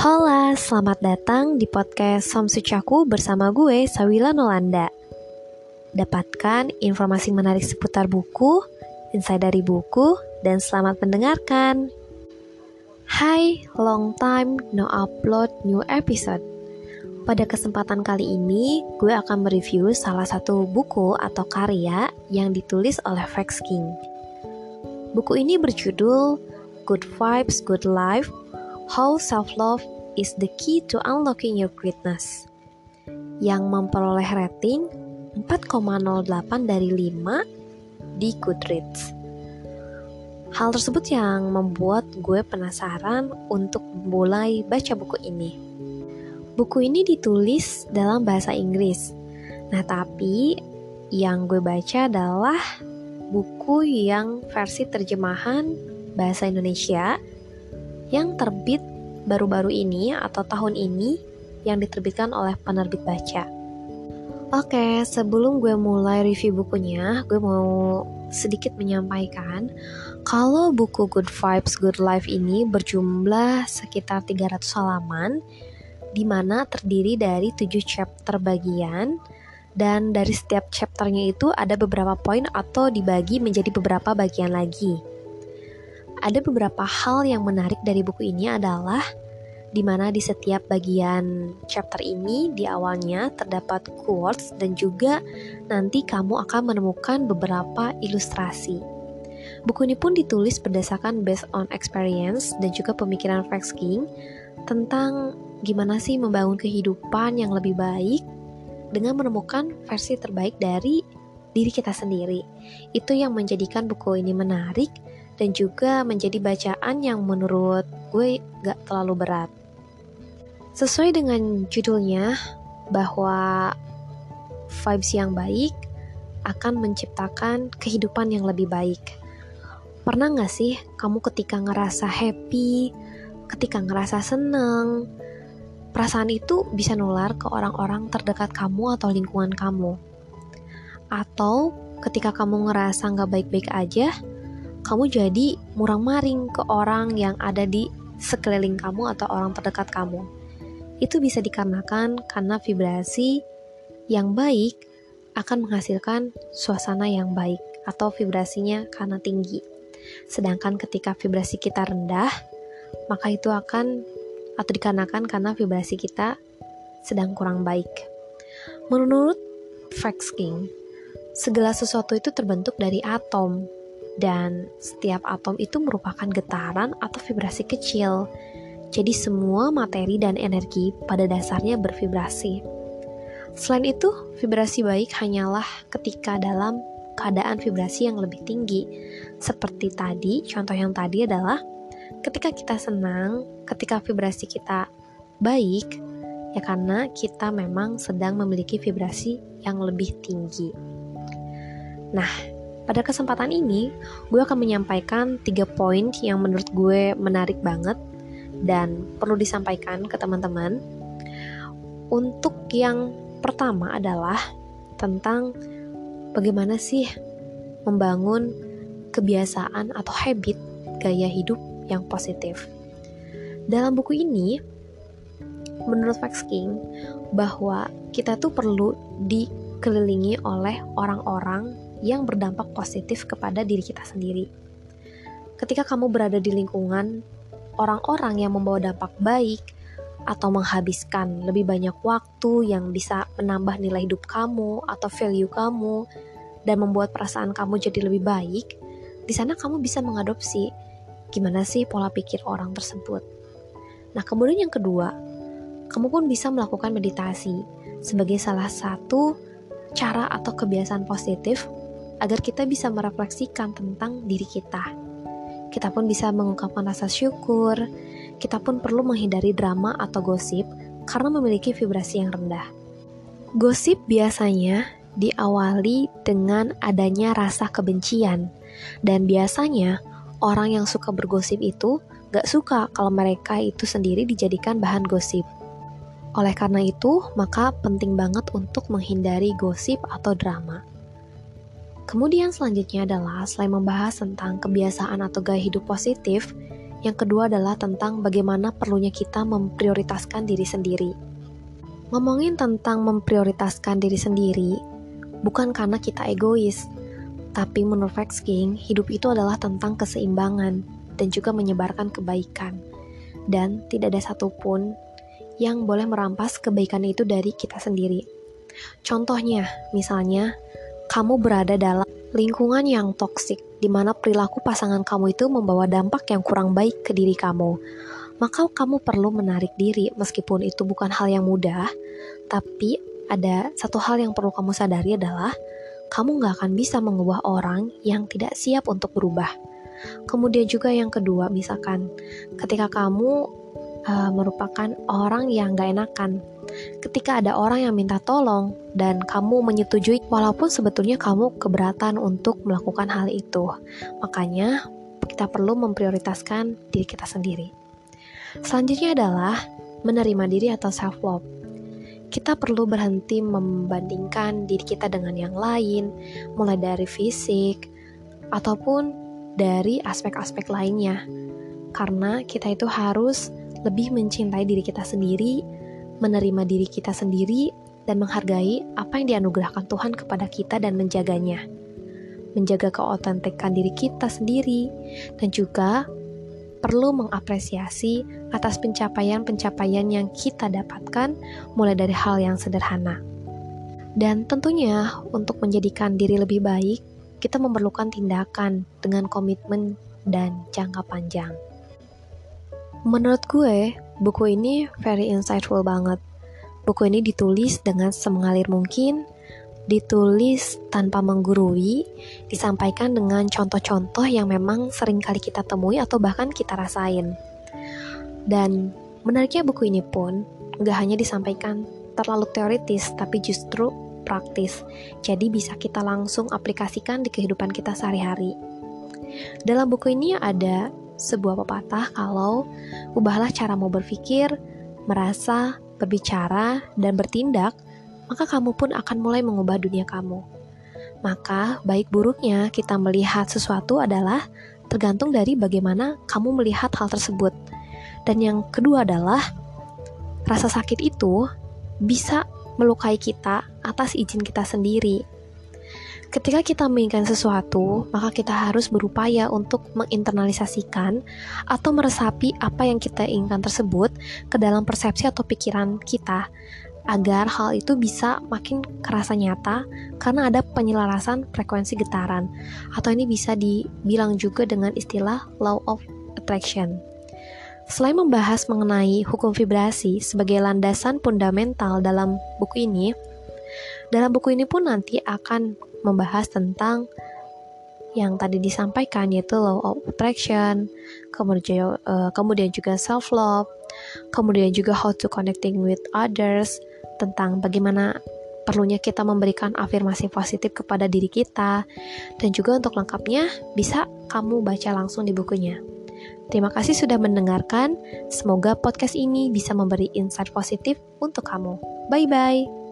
Hola, selamat datang di podcast Samsucaku bersama gue, Sawila Nolanda. Dapatkan informasi menarik seputar buku, insight dari buku, dan selamat mendengarkan. Hai, long time no upload new episode. Pada kesempatan kali ini, gue akan mereview salah satu buku atau karya yang ditulis oleh Vex King. Buku ini berjudul Good Vibes, Good Life, How Self-Love is the Key to Unlocking Your Greatness, yang memperoleh rating 4,08 dari 5 di Goodreads. Hal tersebut yang membuat gue penasaran untuk mulai baca buku ini. Buku ini ditulis dalam bahasa Inggris. Nah, tapi yang gue baca adalah buku yang versi terjemahan bahasa Indonesia yang terbit baru-baru ini atau tahun ini yang diterbitkan oleh penerbit baca. Oke, sebelum gue mulai review bukunya, gue mau sedikit menyampaikan kalau buku Good Vibes Good Life ini berjumlah sekitar 300 halaman di mana terdiri dari tujuh chapter bagian dan dari setiap chapternya itu ada beberapa poin atau dibagi menjadi beberapa bagian lagi. Ada beberapa hal yang menarik dari buku ini adalah di mana di setiap bagian chapter ini di awalnya terdapat quotes dan juga nanti kamu akan menemukan beberapa ilustrasi. Buku ini pun ditulis berdasarkan based on experience dan juga pemikiran Frank King tentang gimana sih membangun kehidupan yang lebih baik dengan menemukan versi terbaik dari diri kita sendiri. Itu yang menjadikan buku ini menarik dan juga menjadi bacaan yang menurut gue gak terlalu berat. Sesuai dengan judulnya, bahwa vibes yang baik akan menciptakan kehidupan yang lebih baik. Pernah gak sih kamu ketika ngerasa happy, ketika ngerasa seneng, Perasaan itu bisa nular ke orang-orang terdekat kamu atau lingkungan kamu. Atau ketika kamu ngerasa nggak baik-baik aja, kamu jadi murang-maring ke orang yang ada di sekeliling kamu atau orang terdekat kamu. Itu bisa dikarenakan karena vibrasi yang baik akan menghasilkan suasana yang baik atau vibrasinya karena tinggi. Sedangkan ketika vibrasi kita rendah, maka itu akan atau dikarenakan karena vibrasi kita sedang kurang baik. Menurut Frank King, segala sesuatu itu terbentuk dari atom dan setiap atom itu merupakan getaran atau vibrasi kecil. Jadi semua materi dan energi pada dasarnya bervibrasi. Selain itu, vibrasi baik hanyalah ketika dalam keadaan vibrasi yang lebih tinggi. Seperti tadi, contoh yang tadi adalah ketika kita senang, ketika vibrasi kita baik, ya karena kita memang sedang memiliki vibrasi yang lebih tinggi. Nah, pada kesempatan ini, gue akan menyampaikan tiga poin yang menurut gue menarik banget dan perlu disampaikan ke teman-teman. Untuk yang pertama adalah tentang bagaimana sih membangun kebiasaan atau habit gaya hidup yang positif. Dalam buku ini, menurut Max King, bahwa kita tuh perlu dikelilingi oleh orang-orang yang berdampak positif kepada diri kita sendiri. Ketika kamu berada di lingkungan orang-orang yang membawa dampak baik atau menghabiskan lebih banyak waktu yang bisa menambah nilai hidup kamu atau value kamu dan membuat perasaan kamu jadi lebih baik, di sana kamu bisa mengadopsi gimana sih pola pikir orang tersebut. Nah, kemudian yang kedua, kamu pun bisa melakukan meditasi sebagai salah satu cara atau kebiasaan positif agar kita bisa merefleksikan tentang diri kita. Kita pun bisa mengungkapkan rasa syukur, kita pun perlu menghindari drama atau gosip karena memiliki vibrasi yang rendah. Gosip biasanya diawali dengan adanya rasa kebencian, dan biasanya orang yang suka bergosip itu gak suka kalau mereka itu sendiri dijadikan bahan gosip. Oleh karena itu, maka penting banget untuk menghindari gosip atau drama. Kemudian selanjutnya adalah selain membahas tentang kebiasaan atau gaya hidup positif, Yang kedua adalah tentang bagaimana perlunya kita memprioritaskan diri sendiri. Ngomongin tentang memprioritaskan diri sendiri, bukan karena kita egois, tapi menurut Vex King, hidup itu adalah tentang keseimbangan dan juga menyebarkan kebaikan. Dan tidak ada satupun yang boleh merampas kebaikan itu dari kita sendiri. Contohnya, misalnya, kamu berada dalam lingkungan yang toksik, di mana perilaku pasangan kamu itu membawa dampak yang kurang baik ke diri kamu. Maka kamu perlu menarik diri, meskipun itu bukan hal yang mudah, tapi ada satu hal yang perlu kamu sadari adalah kamu nggak akan bisa mengubah orang yang tidak siap untuk berubah. Kemudian juga yang kedua, misalkan ketika kamu uh, merupakan orang yang gak enakan, ketika ada orang yang minta tolong dan kamu menyetujui walaupun sebetulnya kamu keberatan untuk melakukan hal itu. Makanya kita perlu memprioritaskan diri kita sendiri. Selanjutnya adalah menerima diri atau self love kita perlu berhenti membandingkan diri kita dengan yang lain, mulai dari fisik ataupun dari aspek-aspek lainnya. Karena kita itu harus lebih mencintai diri kita sendiri, menerima diri kita sendiri, dan menghargai apa yang dianugerahkan Tuhan kepada kita dan menjaganya. Menjaga keautentikan diri kita sendiri, dan juga perlu mengapresiasi atas pencapaian-pencapaian yang kita dapatkan, mulai dari hal yang sederhana. Dan tentunya, untuk menjadikan diri lebih baik, kita memerlukan tindakan dengan komitmen dan jangka panjang. Menurut gue, buku ini very insightful banget. Buku ini ditulis dengan semengalir mungkin, ditulis tanpa menggurui, disampaikan dengan contoh-contoh yang memang sering kali kita temui atau bahkan kita rasain. Dan menariknya buku ini pun gak hanya disampaikan terlalu teoritis, tapi justru praktis. Jadi bisa kita langsung aplikasikan di kehidupan kita sehari-hari. Dalam buku ini ada sebuah pepatah kalau ubahlah cara mau berpikir, merasa, berbicara, dan bertindak – maka kamu pun akan mulai mengubah dunia kamu. Maka, baik buruknya kita melihat sesuatu adalah tergantung dari bagaimana kamu melihat hal tersebut. Dan yang kedua adalah rasa sakit itu bisa melukai kita atas izin kita sendiri. Ketika kita menginginkan sesuatu, maka kita harus berupaya untuk menginternalisasikan atau meresapi apa yang kita inginkan tersebut ke dalam persepsi atau pikiran kita agar hal itu bisa makin kerasa nyata karena ada penyelarasan frekuensi getaran atau ini bisa dibilang juga dengan istilah law of attraction. Selain membahas mengenai hukum vibrasi sebagai landasan fundamental dalam buku ini, dalam buku ini pun nanti akan membahas tentang yang tadi disampaikan yaitu law of attraction, kemudian kemudian juga self love, kemudian juga how to connecting with others, tentang bagaimana perlunya kita memberikan afirmasi positif kepada diri kita, dan juga untuk lengkapnya bisa kamu baca langsung di bukunya. Terima kasih sudah mendengarkan. Semoga podcast ini bisa memberi insight positif untuk kamu. Bye bye.